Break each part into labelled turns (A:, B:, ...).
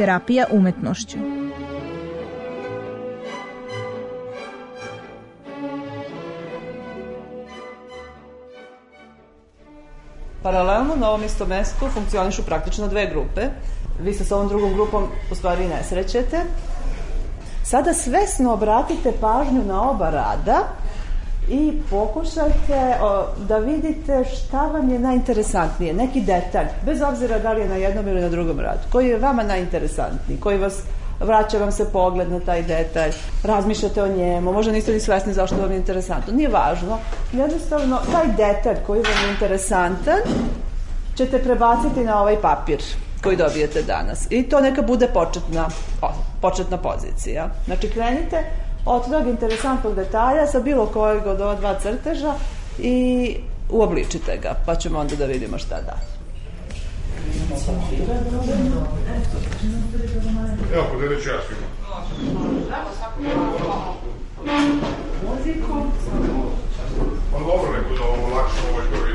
A: Terapija umetnošću.
B: Paralelno na ovom istom mestu funkcionišu praktično dve grupe. Vi se s ovom drugom grupom u stvari ne srećete. Sada svesno obratite pažnju na oba rada i pokušajte o, da vidite šta vam je najinteresantnije, neki detalj, bez obzira da li je na jednom ili na drugom radu, koji je vama najinteresantniji, koji vas vraća vam se pogled na taj detalj, razmišljate o njemu, možda niste ni svesni zašto vam je interesantno, nije važno, jednostavno taj detalj koji vam je interesantan ćete prebaciti na ovaj papir koji dobijete danas. I to neka bude početna, početna pozicija. Znači, krenite od tog interesantnog detalja sa bilo kojeg od ova dva crteža i uobličite ga, pa ćemo onda da vidimo šta da.
C: Evo, podelit ću ja svima.
B: Muziku.
C: Pa dobro, neko da ovo lakše ovaj ko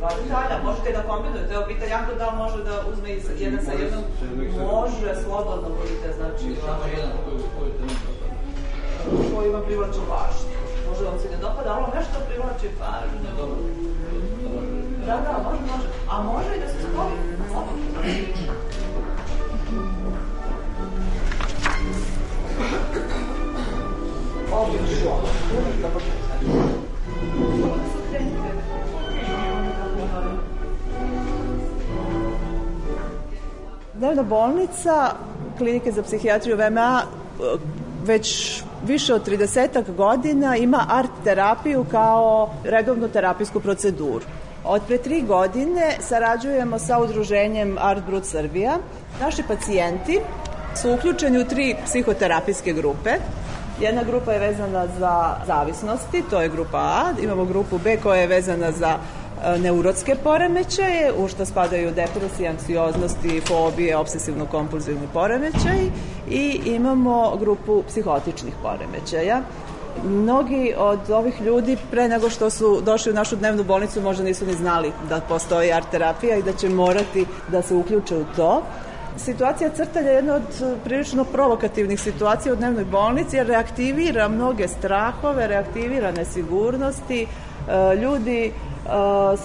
B: možete i dva detalja, možete da kombinujete. Evo, pita Janko da može da uzme iz jedan sa jednom. Može, slobodno budite, znači... Samo jedan koji vam privlači pažnju. Može da vam se ne dopada, ali nešto privlači pažnju. Da, da, može, može. A može i da se spoji. Ovdje ću ovo. Da počnete. Dnevna bolnica klinike za psihijatriju VMA već više od 30 godina ima art terapiju kao redovnu terapijsku proceduru. Od pre tri godine sarađujemo sa udruženjem Art Brut Srbija. Naši pacijenti su uključeni u tri psihoterapijske grupe. Jedna grupa je vezana za zavisnosti, to je grupa A. Imamo grupu B koja je vezana za neurotske poremećaje, u što spadaju depresija, anksioznosti, fobije, obsesivno-kompulzivni poremećaj i imamo grupu psihotičnih poremećaja. Mnogi od ovih ljudi pre nego što su došli u našu dnevnu bolnicu možda nisu ni znali da postoji art terapija i da će morati da se uključe u to. Situacija crtalja je jedna od prilično provokativnih situacija u dnevnoj bolnici jer reaktivira mnoge strahove, reaktivira nesigurnosti, ljudi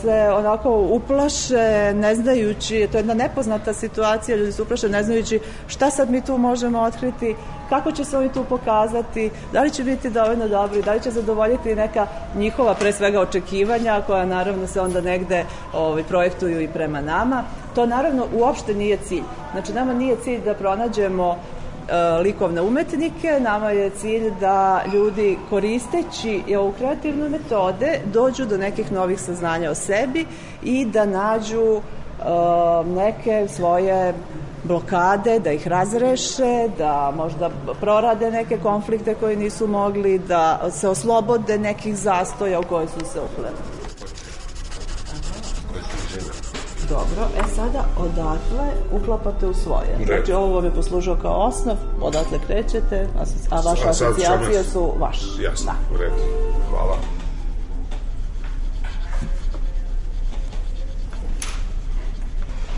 B: se onako uplaše ne znajući, to je jedna nepoznata situacija, ljudi se uplaše ne znajući šta sad mi tu možemo otkriti, kako će se oni tu pokazati, da li će biti dovoljno dobri, da li će zadovoljiti neka njihova pre svega očekivanja koja naravno se onda negde ovaj, projektuju i prema nama. To naravno uopšte nije cilj. Znači nama nije cilj da pronađemo likovne umetnike, nama je cilj da ljudi koristeći ovu kreativne metode dođu do nekih novih saznanja o sebi i da nađu neke svoje blokade, da ih razreše, da možda prorade neke konflikte koje nisu mogli, da se oslobode nekih zastoja u koje su se upletili. Dobro, e sada odatle uklapate u svoje. Znači ovo vam je poslužio kao osnov, odatle krećete, a vaše asocijacije su vaše.
C: Jasno, da. u redu. Hvala.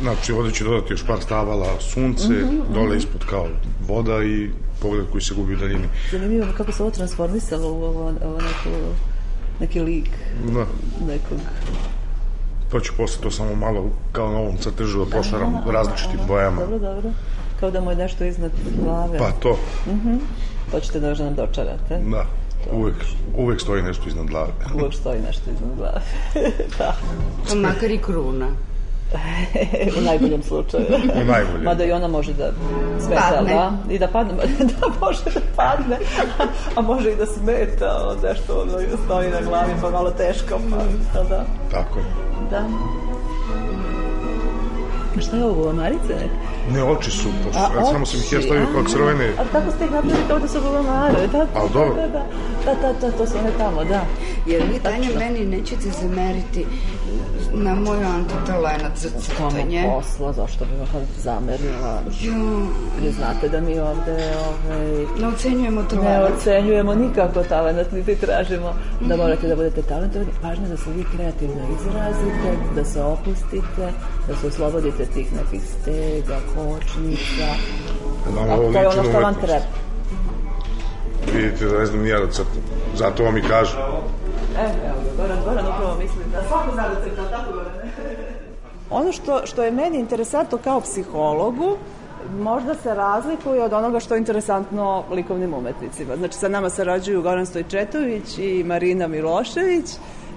C: Znači, ovde će dodati još par stavala, sunce, mm -hmm, dole ispod kao voda i pogled koji se gubi u daljini.
B: Zanimljivo kako se ovo transformisalo u ovo, ovo neko, neki lik
C: Da.
B: nekog
C: To ću posle to samo malo kao na ovom crtežu da pošaram različitim bojama.
B: Dobro, dobro. Kao da mu je nešto iznad glave.
C: Pa to,
B: Mhm. To ćete da još nam dočarate.
C: da. Uvek, uvek stoji nešto iznad glave.
B: Uvijek stoji nešto iznad glave. da.
D: Pa makar i kruna.
B: U najboljem slučaju.
C: U najboljem.
B: Mada i ona može da smeta,
D: Padne.
B: da? I da padne, da može da padne, a može i da smeta, nešto ono stoji na glavi, pa malo teško, pa da, da.
C: Tako je.
B: da. A Šta je ovo, Marice?
C: Ne, oči su, pošto,
B: A,
C: a, samo sam ih ja stavio kao crvene.
B: A tako ste ih napravili kao da su bulamare, da?
C: A, dobro.
B: Da, da, da, da, da, to su one tamo, da.
D: Jer vi, Tanja, meni nećete zameriti na moj antitalenat za
B: Tamo
D: crtanje.
B: posla, zašto bi vam zamerila?
D: Jo,
B: Vi znate da mi ovde ovaj,
D: ne ocenjujemo to.
B: ne ocenjujemo nikako talent, niti tražimo da morate da budete talentovani. Važno je da se vi kreativno izrazite, da se opustite, da se oslobodite tih nekih stega, kočnica.
C: Nama
B: A
C: ovo
B: to je
C: liči
B: ono
C: na
B: što vam
C: umetnost.
B: treba.
C: Vidite da ne znam ni ja da crtam. Zato vam i kažem.
B: E, evo, Goran, Goran upravo mislim da svako zna da crta, tako Gorane? Ono što, što je meni interesantno kao psihologu, možda se razlikuje od onoga što je interesantno likovnim umetnicima. Znači, sa nama sarađuju Goran Stojčetović i Marina Milošević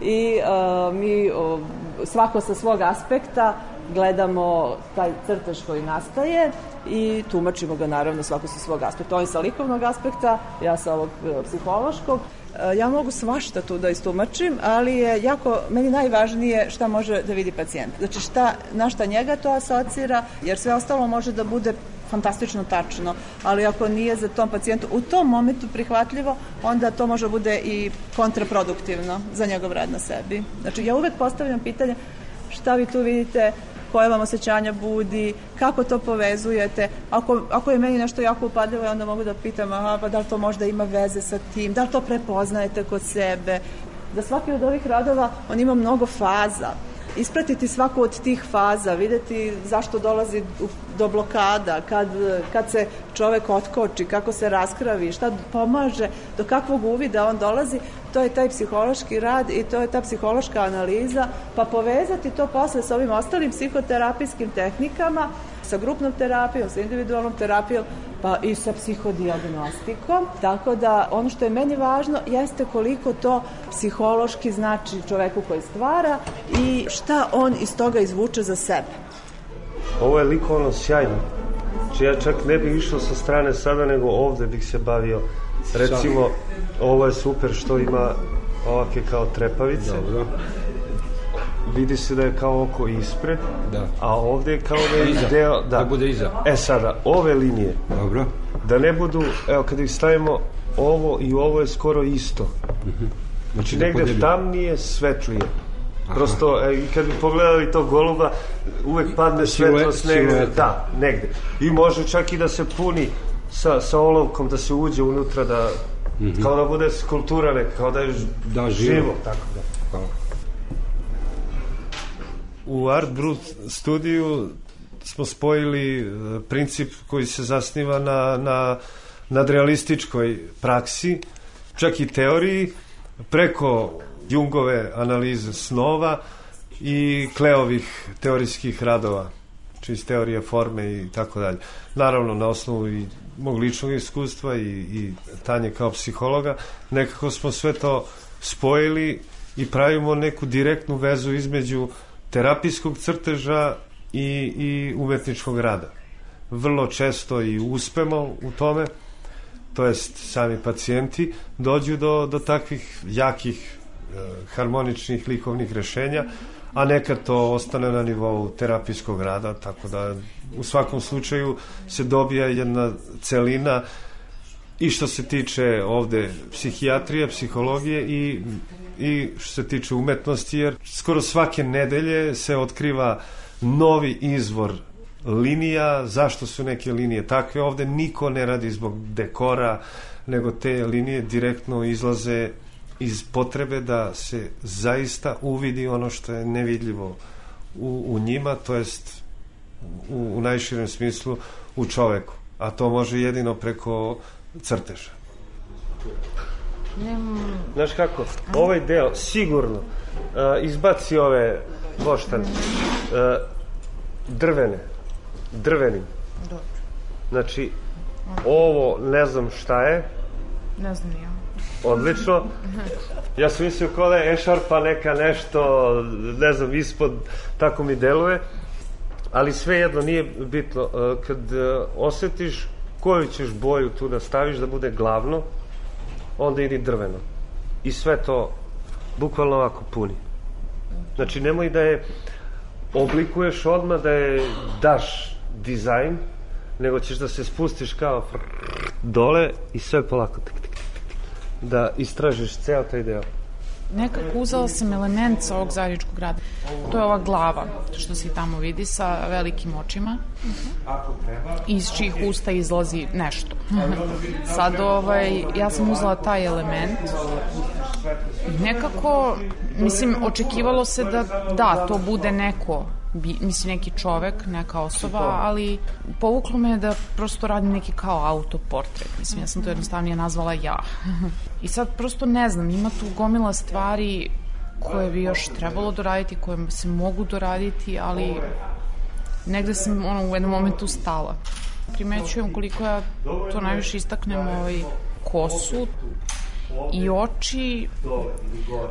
B: i uh, mi uh, svako sa svog aspekta gledamo taj crtež koji nastaje i tumačimo ga naravno svako sa svog aspekta. On je sa likovnog aspekta, ja sa ovog e, psihološkog. E, Ja mogu svašta tu da istumačim, ali je jako, meni najvažnije šta može da vidi pacijent. Znači šta, na šta njega to asocira, jer sve ostalo može da bude fantastično tačno, ali ako nije za tom pacijentu u tom momentu prihvatljivo, onda to može da bude i kontraproduktivno za njegov rad na sebi. Znači ja uvek postavljam pitanje šta vi tu vidite, koje vam osjećanja budi, kako to povezujete. Ako, ako je meni nešto jako upadljivo, ja onda mogu da pitam, aha, pa da li to možda ima veze sa tim, da li to prepoznajete kod sebe. Da svaki od ovih radova, on ima mnogo faza. Ispratiti svaku od tih faza, videti zašto dolazi do blokada, kad, kad se čovek otkoči, kako se raskravi, šta pomaže, do kakvog uvida on dolazi, to je taj psihološki rad i to je ta psihološka analiza, pa povezati to posle sa ovim ostalim psihoterapijskim tehnikama, sa grupnom terapijom, sa individualnom terapijom, pa i sa psihodijagnostikom. Tako da ono što je meni važno jeste koliko to psihološki znači čoveku koji stvara i šta on iz toga izvuče za sebe.
E: Ovo je likovno sjajno. Znači ja čak ne bih išao sa strane sada, nego ovde bih se bavio. Recimo, ovo je super što ima ovake kao trepavice.
F: Dobro.
E: Vidi se da je kao oko ispred,
F: Da.
E: a ovde je kao da
F: Iza.
E: deo...
F: Da bude iza.
E: E sada, ove linije,
F: Dobro.
E: da ne budu, evo kada ih stavimo, ovo i ovo je skoro isto. Znači
F: da
E: negde
F: podelim.
E: tamnije, svetlije. Prosto, e, kad bi pogledali to goluba, uvek padne svetlost negde.
F: silueta.
E: Da, negde. I može čak i da se puni sa, sa olovkom, da se uđe unutra, da, kao da bude skulptura neka, kao da je
F: Da, živo.
E: živo. Tako da.
F: Hvala.
E: U Art Brut studiju smo spojili e, princip koji se zasniva na, na nadrealističkoj praksi, čak i teoriji, preko Jungove analize snova i Kleovih teorijskih radova, iz teorije forme i tako dalje. Naravno, na osnovu i mog ličnog iskustva i, i Tanje kao psihologa, nekako smo sve to spojili i pravimo neku direktnu vezu između terapijskog crteža i, i umetničkog rada. Vrlo često i uspemo u tome, to jest sami pacijenti dođu do, do takvih jakih e, harmoničnih likovnih rešenja, a nekad to ostane na nivou terapijskog rada, tako da u svakom slučaju se dobija jedna celina. I što se tiče ovde psihijatrije, psihologije i, i što se tiče umetnosti, jer skoro svake nedelje se otkriva novi izvor linija, zašto su neke linije takve, ovde niko ne radi zbog dekora, nego te linije direktno izlaze iz potrebe da se zaista uvidi ono što je nevidljivo u, u njima, to jest u, u najširem smislu u čoveku, a to može jedino preko crteža. Znaš kako, ovaj deo sigurno uh, izbaci ove voštane uh, drvene, drvenim.
G: Dobro.
E: Znači, ovo ne znam šta je,
G: Ne znam ja.
E: Odlično. Ja sam mislio kao da je ešarpa neka nešto, ne znam, ispod, tako mi deluje. Ali svejedno nije bitno. Uh, Kad uh, osetiš koju ćeš boju tu da staviš da bude glavno, onda idi drveno. I sve to bukvalno ovako puni. Znači, nemoj da je oblikuješ odmah, da je daš dizajn, nego ćeš da se spustiš kao dole i sve polako tik, tik, da istražiš ceo taj deo.
G: Nekako uzela sam element sa ovog zajedničkog rada. To je ova glava, što se tamo vidi sa velikim očima, iz čijih usta izlazi nešto. Sad, ovaj, ja sam uzela taj element nekako, mislim, očekivalo se da, da, to bude neko bi, mislim neki čovek, neka osoba, ali povuklo me da prosto radim neki kao autoportret. Mislim, ja sam to jednostavnije nazvala ja. I sad prosto ne znam, ima tu gomila stvari koje bi još trebalo doraditi, koje se mogu doraditi, ali negde sam ono, u jednom momentu stala. Primećujem koliko ja to najviše istaknem ovaj, kosu, i oči,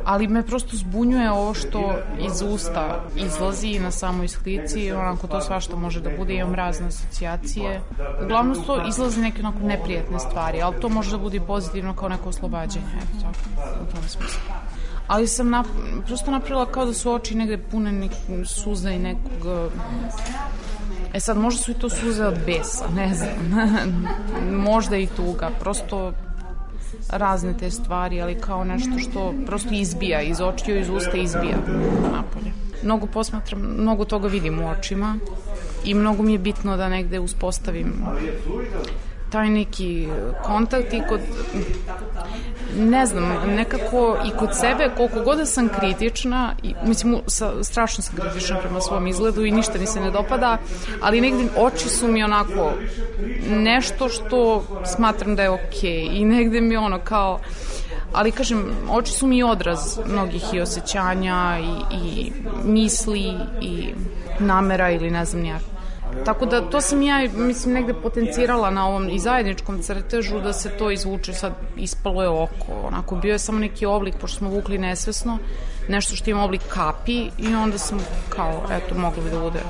G: ali me prosto zbunjuje ovo što iz usta izlazi na samoj slici, onako to svašta može da bude, imam razne asocijacije. Uglavnom to izlazi neke onako neprijatne stvari, ali to može da bude pozitivno kao neko oslobađanje, eto tako, u tom smislu. Ali sam nap, prosto napravila kao da su oči negde pune nek, suza i nekog E sad, možda su i to suze od besa, ne znam. možda i tuga. Prosto razne te stvari, ali kao nešto što prosto izbija iz očiju, iz usta izbija napolje. Mnogo posmatram, mnogo toga vidim u očima i mnogo mi je bitno da negde uspostavim taj neki kontakt i kod ne znam, nekako i kod sebe koliko god da sam kritična i, mislim, sa, strašno sam kritična prema svom izgledu i ništa mi se ne dopada ali negde oči su mi onako nešto što smatram da je okej okay. i negde mi ono kao ali kažem, oči su mi odraz mnogih i osjećanja i, i misli i namera ili ne znam nijak Tako da to sam ja, mislim, negde potencirala na ovom i zajedničkom crtežu da se to izvuče, sad ispalo je oko, onako bio je samo neki oblik, pošto smo vukli nesvesno, nešto što ima oblik kapi i onda sam kao, eto, moglo bi da bude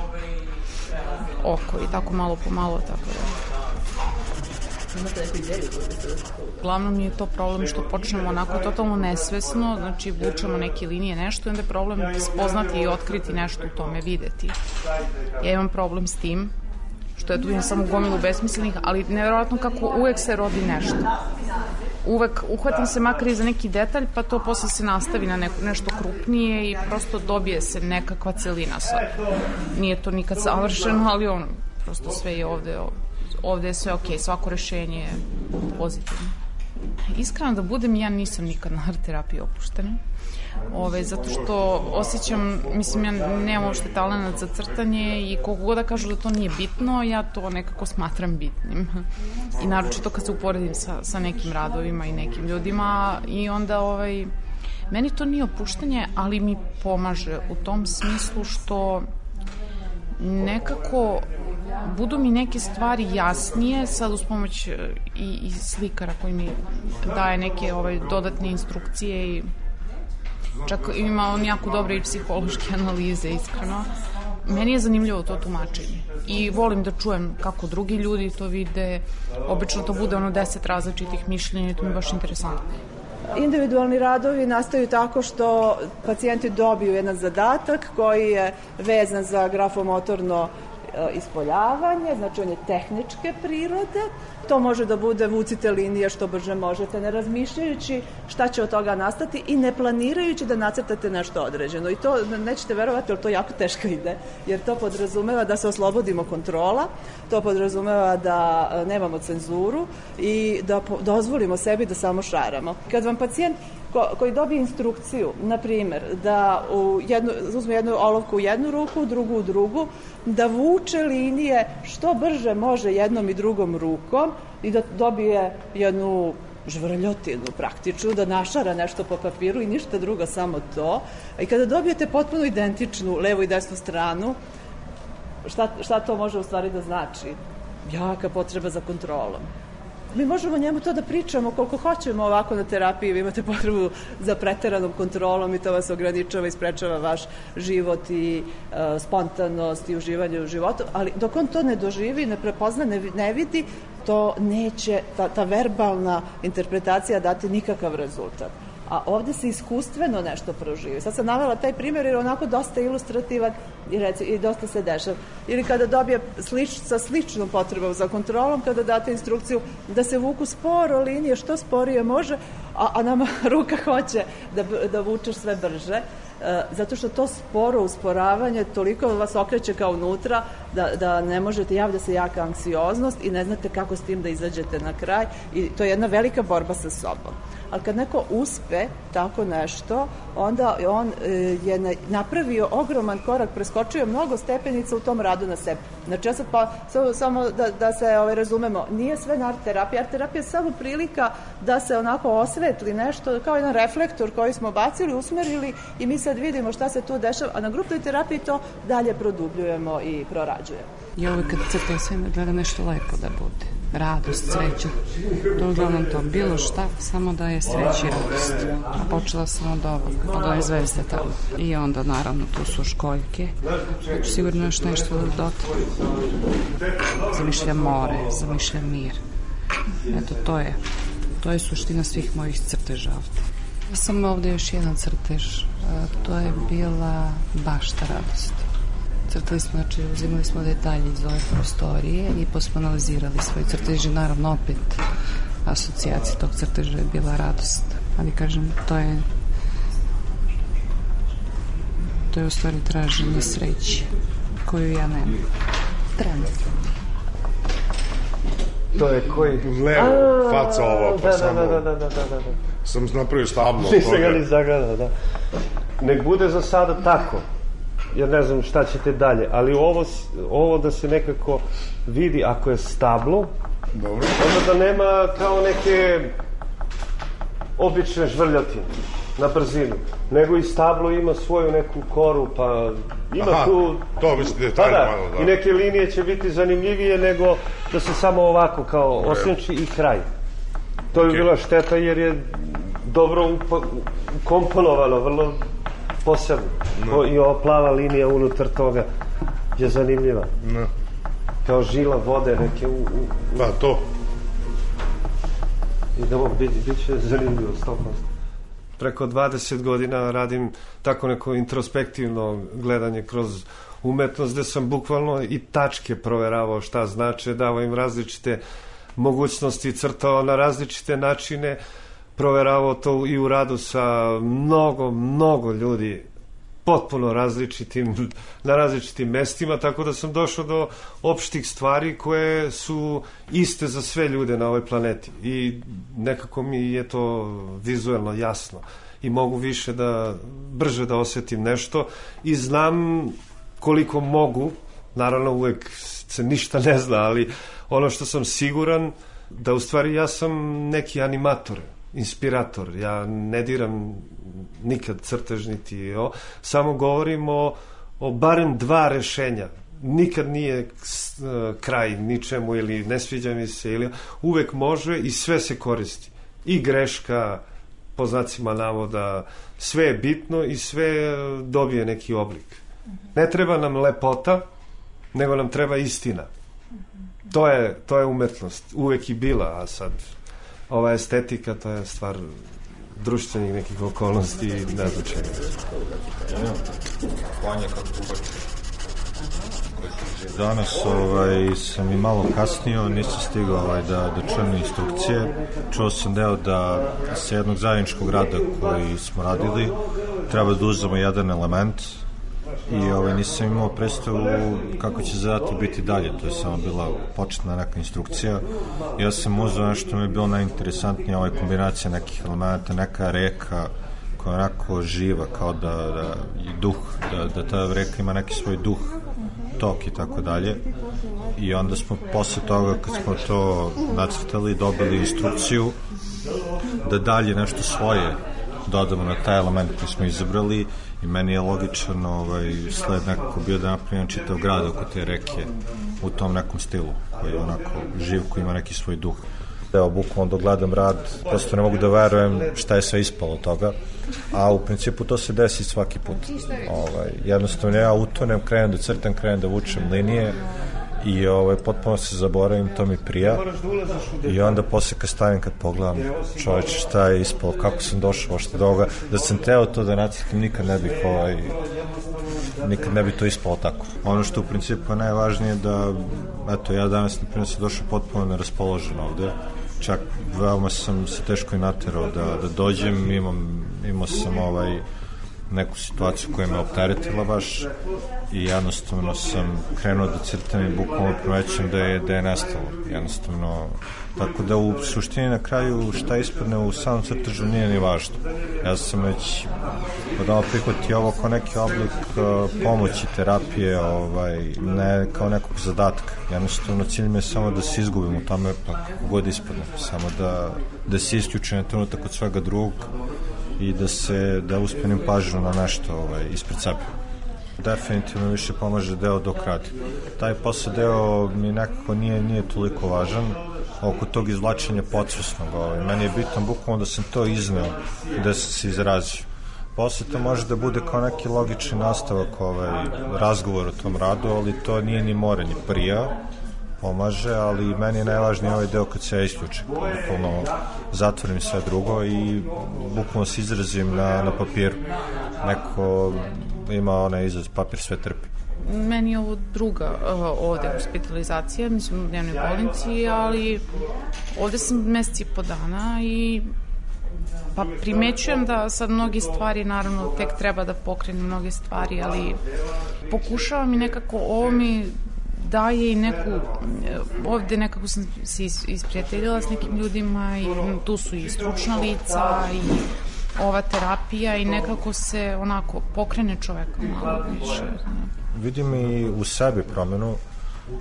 G: oko i tako malo po malo, tako da.
H: Ideju?
G: Glavno mi je to problem što počnemo onako totalno nesvesno, znači vučemo neke linije nešto i onda je problem spoznati i otkriti nešto u tome, videti. Ja imam problem s tim, što je tu imam samo gomilu besmislenih, ali nevjerojatno kako uvek se rodi nešto. Uvek uhvatim se makar i za neki detalj, pa to posle se nastavi na neko, nešto krupnije i prosto dobije se nekakva celina sad. Nije to nikad savršeno, ali ono, prosto sve je ovde, ovde je sve okay, svako rešenje je pozitivno. Iskreno da budem, ja nisam nikad na art terapiji opuštena. Ove, zato što osjećam, mislim, ja nemam uopšte talent za crtanje i koliko god da kažu da to nije bitno, ja to nekako smatram bitnim. I naročito kad se uporedim sa, sa nekim radovima i nekim ljudima i onda ovaj, meni to nije opuštanje, ali mi pomaže u tom smislu što nekako budu mi neke stvari jasnije sad uz pomoć e, i, i slikara koji mi daje neke ovaj, dodatne instrukcije i čak ima on jako dobre i psihološke analize iskreno. Meni je zanimljivo to tumačenje i volim da čujem kako drugi ljudi to vide. Obično to bude ono deset različitih mišljenja i to mi je baš interesantno
B: Individualni radovi nastaju tako što pacijenti dobiju jedan zadatak koji je vezan za grafomotorno ispoljavanje, znači on je tehničke prirode to može da bude vucite linije što brže možete, ne razmišljajući šta će od toga nastati i ne planirajući da nacrtate nešto određeno. I to nećete verovati, ali to jako teško ide, jer to podrazumeva da se oslobodimo kontrola, to podrazumeva da e, nemamo cenzuru i da dozvolimo sebi da samo šaramo. Kad vam pacijent ko, koji dobije instrukciju, na primer, da u jednu, uzme jednu olovku u jednu ruku, drugu u drugu, da vuče linije što brže može jednom i drugom rukom i da dobije jednu žvrljotinu praktičnu, da našara nešto po papiru i ništa drugo, samo to. I kada dobijete potpuno identičnu levu i desnu stranu, šta, šta to može u stvari da znači? Jaka potreba za kontrolom mi možemo njemu to da pričamo koliko hoćemo ovako na terapiji, vi imate potrebu za preteranom kontrolom i to vas ograničava i sprečava vaš život i e, spontanost i uživanje u životu, ali dok on to ne doživi, ne prepozna, ne, ne vidi, to neće, ta, ta verbalna interpretacija dati nikakav rezultat a ovde se iskustveno nešto proživi. Sad sam navela taj primjer jer je onako dosta ilustrativan i, reci, i dosta se dešava. Ili kada dobije slič, sa sličnom potrebom za kontrolom, kada date instrukciju da se vuku sporo linije, što sporije može, a, a nama ruka hoće da, da vučeš sve brže, e, zato što to sporo usporavanje toliko vas okreće kao unutra da, da ne možete, javlja se jaka anksioznost i ne znate kako s tim da izađete na kraj i to je jedna velika borba sa sobom ali kad neko uspe tako nešto, onda on e, je napravio ogroman korak, preskočio mnogo stepenica u tom radu na sebi. Znači ja sad pa, samo da, da se ovaj, razumemo, nije sve na art terapija, art terapija je samo prilika da se onako osvetli nešto, kao jedan reflektor koji smo bacili, usmerili i mi sad vidimo šta se tu dešava, a na grupnoj terapiji to dalje produbljujemo i prorađujemo.
I: Ja uvek kad crtam sve me gleda nešto lepo da bude radost, sreća. To je uglavnom to. Bilo šta, samo da je sreća i radost. A počela sam od ovog, od ove zvezde tamo. I onda, naravno, tu su školjke. Znači, sigurno još nešto da dotakne. Zamišljam more, zamišljam mir. Eto, to je, to je suština svih mojih crteža ovde. Ja sam ovde još jedan crtež. To je bila bašta radosti Crtali smo, znači, uzimali smo detalje iz ove prostorije i posmonalizirali svoj crtež i naravno opet asocijacija tog crteža je bila radost. Ali kažem, to je to je u stvari traženje sreće koju ja nemam. Trenutno.
E: To je koji?
C: Levo, faca ovo, pa
E: da, da,
C: samo...
E: Da, da, da, da, da, da.
C: Sam napravio stablo.
E: Nisam ga ni zagledao, da. Nek bude za sada tako jer ne znam šta ćete dalje, ali ovo, ovo da se nekako vidi ako je stablo,
C: Dobro.
E: onda da nema kao neke obične žvrljotine na brzinu, nego i stablo ima svoju neku koru, pa ima
C: Aha,
E: tu...
C: to bi se
E: pa da,
C: malo, da.
E: I neke linije će biti zanimljivije nego da se samo ovako kao osjeći i kraj. To
C: Okay.
E: bila šteta jer je dobro upa, komponovano, vrlo posebno.
C: No.
E: I ova plava linija unutar toga je zanimljiva.
C: No.
E: Kao žila vode neke u... u
C: Pa to.
E: I da ovo bit, bit će zanimljivo, 100%. Preko 20 godina radim tako neko introspektivno gledanje kroz umetnost, gde sam bukvalno i tačke proveravao šta znače, davao im različite mogućnosti, crtao na različite načine, proveravao to i u radu sa mnogo, mnogo ljudi potpuno različitim, na različitim mestima, tako da sam došao do opštih stvari koje su iste za sve ljude na ovoj planeti. I nekako mi je to vizuelno jasno. I mogu više da, brže da osetim nešto. I znam koliko mogu, naravno uvek se ništa ne zna, ali ono što sam siguran da u stvari ja sam neki animator, inspirator. Ja ne diram nikad crtež niti o, samo govorim o, o barem dva rešenja. Nikad nije e, kraj ničemu ili ne sviđa mi se ili uvek može i sve se koristi. I greška po znacima navoda, sve je bitno i sve e, dobije neki oblik. Ne treba nam lepota, nego nam treba istina. To je, to je umetnost. Uvek i bila, a sad ova estetika, to je stvar društvenih nekih okolnosti i ne znam čega.
J: Konje kako. Danas ovaj, sam i malo kasnio, nisam stigao ovaj, da, da čujem instrukcije. Čuo sam deo da sa jednog zajedničkog rada koji smo radili treba da uzemo jedan element i ovaj, nisam imao predstavu kako će zadatak biti dalje, to je samo bila početna neka instrukcija. Ja sam uzao nešto mi je bilo najinteresantnije, ovaj kombinacija nekih elementa, neka reka, koja je onako živa, kao da, da i duh, da, da ta reka ima neki svoj duh, tok i tako dalje. I onda smo posle toga, kad smo to nacrtali, dobili instrukciju da dalje nešto svoje dodamo na taj element koji smo izabrali i meni je logičan ovaj, sled nekako bio da napravim čitav grad oko te reke u tom nekom stilu koji je onako živ, koji ima neki svoj duh. Evo, bukvalno dok gledam rad, prosto ne mogu da verujem šta je sve ispalo toga, a u principu to se desi svaki put. Ovaj, jednostavno ja utonem, krenem da crtam, krenem da vučem linije, i ovaj, potpuno se zaboravim, to mi prija. I onda posle kad stavim kad pogledam čoveče šta je ispalo, kako sam došao što do ovoga, da sam teo to da nacrtam nikad ne bih ovaj, nikad ne bi to ispalo tako. Ono što u principu je najvažnije da, eto, ja danas, na primjer, sam došao potpuno neraspoložen ovde, čak veoma sam se teško i naterao da, da dođem, imam, imao sam ovaj, neku situaciju koja me opteretila baš i jednostavno sam krenuo da crtam i bukvalno primećujem da je, da je nestalo. Jednostavno, tako da u suštini na kraju šta ispadne u samom crtežu nije ni važno. Ja sam već odavno prihvatio ovo kao neki oblik uh, pomoći, terapije, ovaj, ne kao nekog zadatka. Jednostavno, cilj mi je samo da se izgubim u tome, pa god ispadne. Samo da, da se isključim na trenutak od svega drugog i da se da uspenim pažnju na nešto ovaj, ispred sebe. Definitivno više pomaže deo dok radi. Taj posao deo mi nekako nije, nije toliko važan oko tog izvlačenja podsvesnog. Ovaj. Meni je bitno bukvalno da sam to izneo da sam se izrazio. Posle to može da bude kao neki logični nastavak ovaj, razgovor o tom radu, ali to nije ni more, ni prija pomaže, ali meni je najvažniji ovaj deo kad se ja isključim. Bukvalno zatvorim sve drugo i bukvalno se izrazim na, na papiru. Neko ima onaj izraz, papir sve trpi.
G: Meni je ovo druga uh, ovde hospitalizacija, mislim u dnevnoj bolnici, ali ovde sam meseci po dana i Pa primećujem da sad mnogi stvari, naravno, tek treba da pokrenu mnoge stvari, ali pokušavam i nekako ovo mi daje i neku, ovde nekako sam se isprijateljila s nekim ljudima i tu su i stručna lica i ova terapija i nekako se onako pokrene čoveka malo više.
J: Vidim i u sebi promenu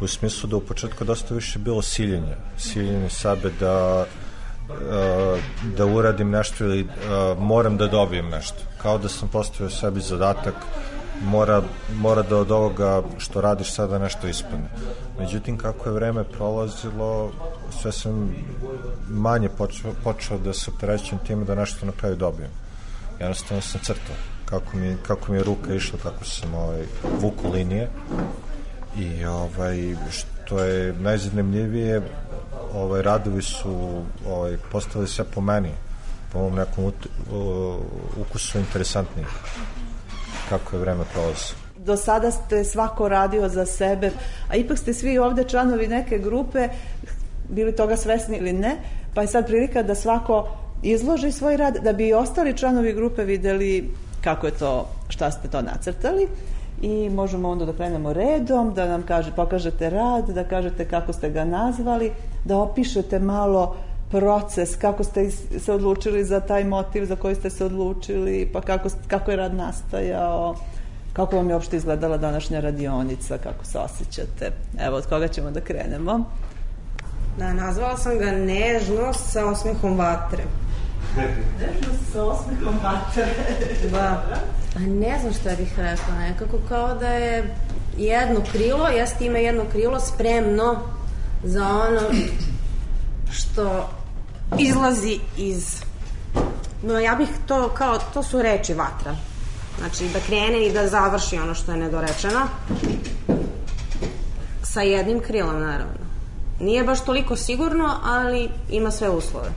J: u smislu da u početku dosta više bilo siljenje, siljenje sebe da da uradim nešto ili moram da dobijem nešto. Kao da sam postavio sebi zadatak mora, mora da od ovoga što radiš sada nešto ispadne. Međutim, kako je vreme prolazilo, sve sam manje počeo, počeo da se opterećujem time da nešto na kraju dobijem. Jednostavno sam crtao kako mi, kako mi je ruka išla, kako sam ovaj, vuku linije i ovaj, što je najzanimljivije ovaj, radovi su ovaj, postali sve po meni po mom nekom ut, uh, ukusu interesantniji kako je vreme prolazi.
B: Do sada ste svako radio za sebe, a ipak ste svi ovde članovi neke grupe, bili toga svesni ili ne, pa je sad prilika da svako izloži svoj rad, da bi i ostali članovi grupe videli kako je to, šta ste to nacrtali i možemo onda da krenemo redom, da nam kaže, pokažete rad, da kažete kako ste ga nazvali, da opišete malo proces, kako ste se odlučili za taj motiv za koji ste se odlučili, pa kako, kako je rad nastajao, kako vam je uopšte izgledala današnja radionica, kako se osjećate. Evo, od koga ćemo da krenemo?
K: Da, nazvala sam ga Nežnost sa osmehom vatre.
B: Nežnost sa osmehom vatre.
K: da. A ne znam šta bih rekla, nekako kao da je jedno krilo, jeste ima jedno krilo spremno za ono što izlazi iz no ja bih to kao to su reči vatra. Znači da krene i da završi ono što je nedorečeno. Sa jednim krilom naravno. Nije baš toliko sigurno ali ima sve uslove.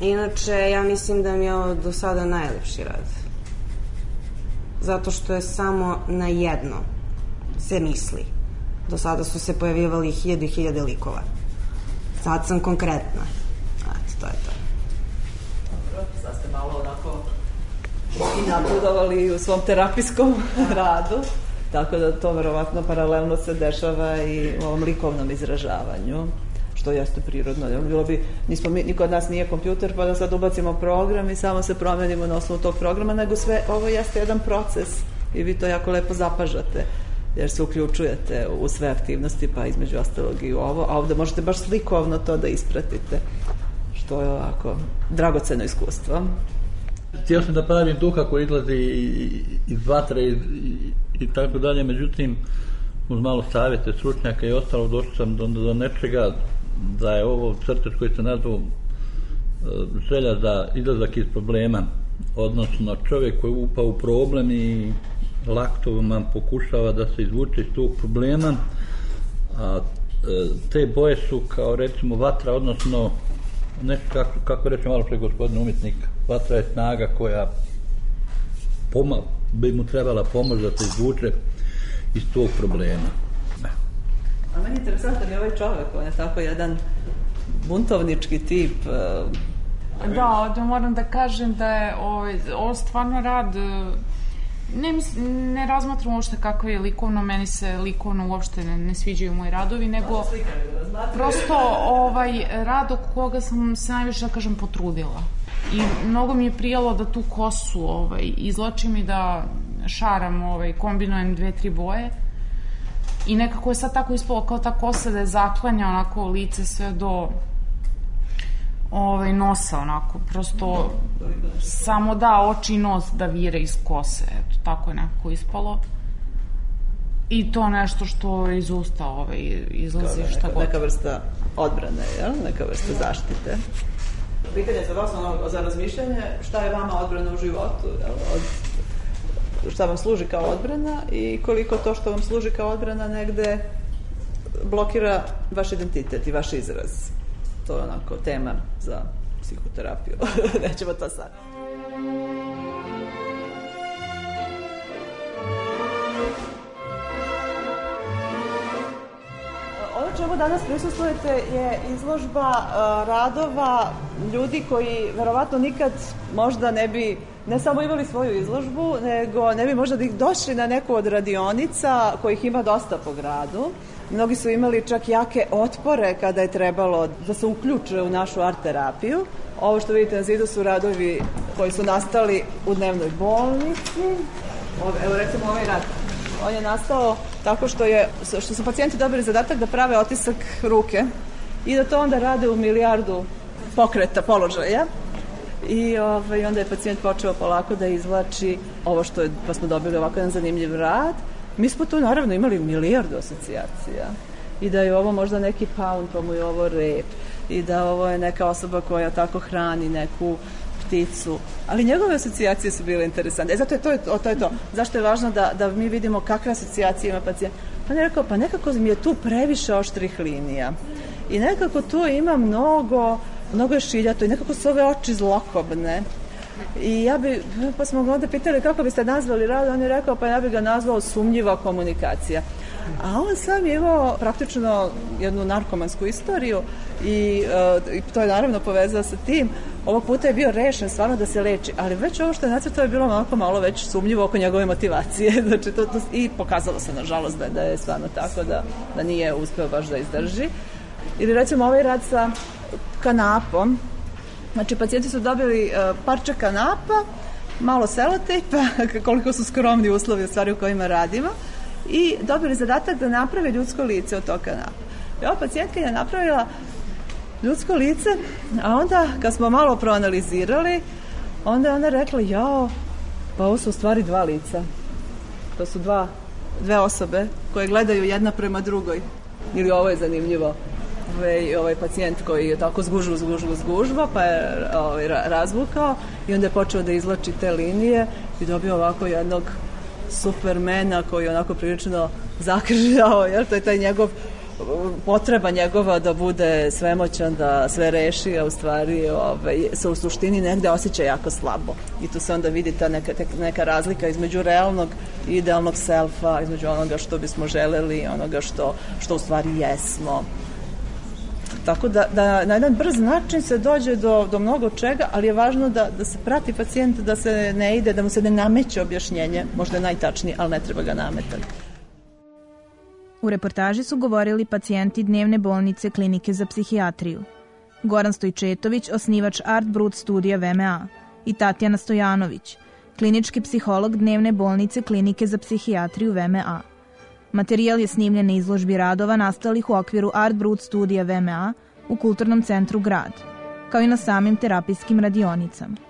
K: Inače ja mislim da mi je ovo do sada najlepši rad. Zato što je samo na jedno se misli. Do sada su se pojavljivali hiljade i hiljade likova. Sad sam konkretna. Eto, to je to.
B: Sad ste malo onako i napredovali u svom terapijskom radu, tako da to verovatno paralelno se dešava i u ovom likovnom izražavanju što jeste prirodno. Bilo bi, nismo mi, niko od nas nije kompjuter, pa da sad ubacimo program i samo se promenimo na osnovu tog programa, nego sve, ovo jeste jedan proces i vi to jako lepo zapažate jer se uključujete u sve aktivnosti, pa između ostalog i u ovo, a ovde možete baš slikovno to da ispratite, što je ovako dragoceno iskustvo.
L: Htio sam da pravim duha koji izlazi iz vatre i, i, i tako dalje, međutim, uz malo savjete stručnjaka i ostalo došao sam do, do nečega da je ovo crtež koji se nazvao želja za izlazak iz problema, odnosno čovjek koji je upao u problem i laktovom pokušava da se izvuče iz tog problema, a te boje su kao recimo vatra, odnosno nešto kako, kako reče malo pre gospodin umjetnik, vatra je snaga koja poma, bi mu trebala pomoć da se izvuče iz tog problema.
B: A meni je interesantan je ovaj čovek, on je tako jedan buntovnički tip.
G: Da, da moram da kažem da je ovaj, ovo stvarno rad ne, mislim, ne razmatram uopšte kako je likovno, meni se likovno uopšte ne, ne sviđaju moji radovi, nego prosto ovaj rad oko koga sam se najviše, da kažem, potrudila. I mnogo mi je prijalo da tu kosu ovaj, izlačim i da šaram, ovaj, kombinujem dve, tri boje. I nekako je sad tako ispalo kao ta kosa da je zaklanja onako lice sve do ovaj, nosa onako, prosto samo da oči i nos da vire iz kose, eto, tako je nekako ispalo. I to nešto što iz usta ovaj, izlazi
B: neka,
G: šta god.
B: Neka vrsta odbrane, jel? Neka vrsta zaštite. Pitanje za vas, ono, za razmišljanje, šta je vama odbrana u životu, jel? Od, šta vam služi kao odbrana i koliko to što vam služi kao odbrana negde blokira vaš identitet i vaš izraz. To je onako tema za psihoterapiju. Nećemo to sad. Ono čemu danas prisustujete je izložba uh, radova ljudi koji verovatno nikad možda ne bi ne samo imali svoju izložbu, nego ne bi možda da došli na neku od radionica kojih ima dosta po gradu. Mnogi su imali čak jake otpore kada je trebalo da se uključe u našu art terapiju. Ovo što vidite na zidu su radovi koji su nastali u dnevnoj bolnici. Evo recimo ovaj rad. On je nastao tako što, je, što su pacijenti dobili zadatak da prave otisak ruke i da to onda rade u milijardu pokreta, položaja. I ovaj, onda je pacijent počeo polako da izvlači ovo što je, pa smo dobili ovako jedan zanimljiv rad. Mi smo tu naravno imali milijardu asocijacija i da je ovo možda neki pound, pa mu je ovo rep i da ovo je neka osoba koja tako hrani neku pticu, ali njegove asocijacije su bile interesantne. E, zato je to, to, to je to. Zašto je važno da, da mi vidimo kakve asocijacije ima pacijent? Pa ne rekao, pa nekako mi je tu previše oštrih linija. I nekako tu ima mnogo, mnogo je šiljato i nekako su ove oči zlokobne. I ja bi, pa smo ga onda pitali kako biste nazvali rad, on je rekao pa ja bi ga nazvao sumnjiva komunikacija. A on sam je imao praktično jednu narkomansku istoriju i, uh, i to je naravno povezao sa tim. Ovog puta je bio rešen stvarno da se leči, ali već ovo što je nacrtao je bilo malo malo već sumnjivo oko njegove motivacije. znači, to, to, I pokazalo se, nažalost, da, da je stvarno tako da, da nije uspeo baš da izdrži. Ili recimo ovaj rad sa kanapom, Znači, pacijenti su dobili uh, parče kanapa, malo selotejpa, koliko su skromni uslovi u stvari u kojima radimo, i dobili zadatak da naprave ljudsko lice od tog kanapa. I ova pacijentka je napravila ljudsko lice, a onda kad smo malo proanalizirali, onda je ona rekla, jao, pa ovo su u stvari dva lica. To su dva, dve osobe koje gledaju jedna prema drugoj. Ili ovo je zanimljivo ovaj, ovaj pacijent koji je tako zgužva, zgužva, zgužva, pa je ovaj, razvukao i onda je počeo da izlači te linije i dobio ovako jednog supermena koji je onako prilično zakržao, jer to je taj njegov potreba njegova da bude svemoćan, da sve reši, a u stvari ovaj, se u suštini negde osjeća jako slabo. I tu se onda vidi ta neka, neka razlika između realnog i idealnog selfa, između onoga što bismo želeli i onoga što, što u stvari jesmo. Tako da, da na jedan brz način se dođe do, do mnogo čega, ali je važno da, da se prati pacijent, da se ne ide, da mu se ne nameće objašnjenje, možda je najtačnije, ali ne treba ga nametati.
A: U reportaži su govorili pacijenti dnevne bolnice klinike za psihijatriju. Goran Stojčetović, osnivač Art Brut studija VMA i Tatjana Stojanović, klinički psiholog dnevne bolnice klinike za psihijatriju VMA. Materijal je snimljen na izložbi radova nastalih u okviru Art Brut studija VMA u Kulturnom centru Grad, kao i na samim terapijskim radionicama.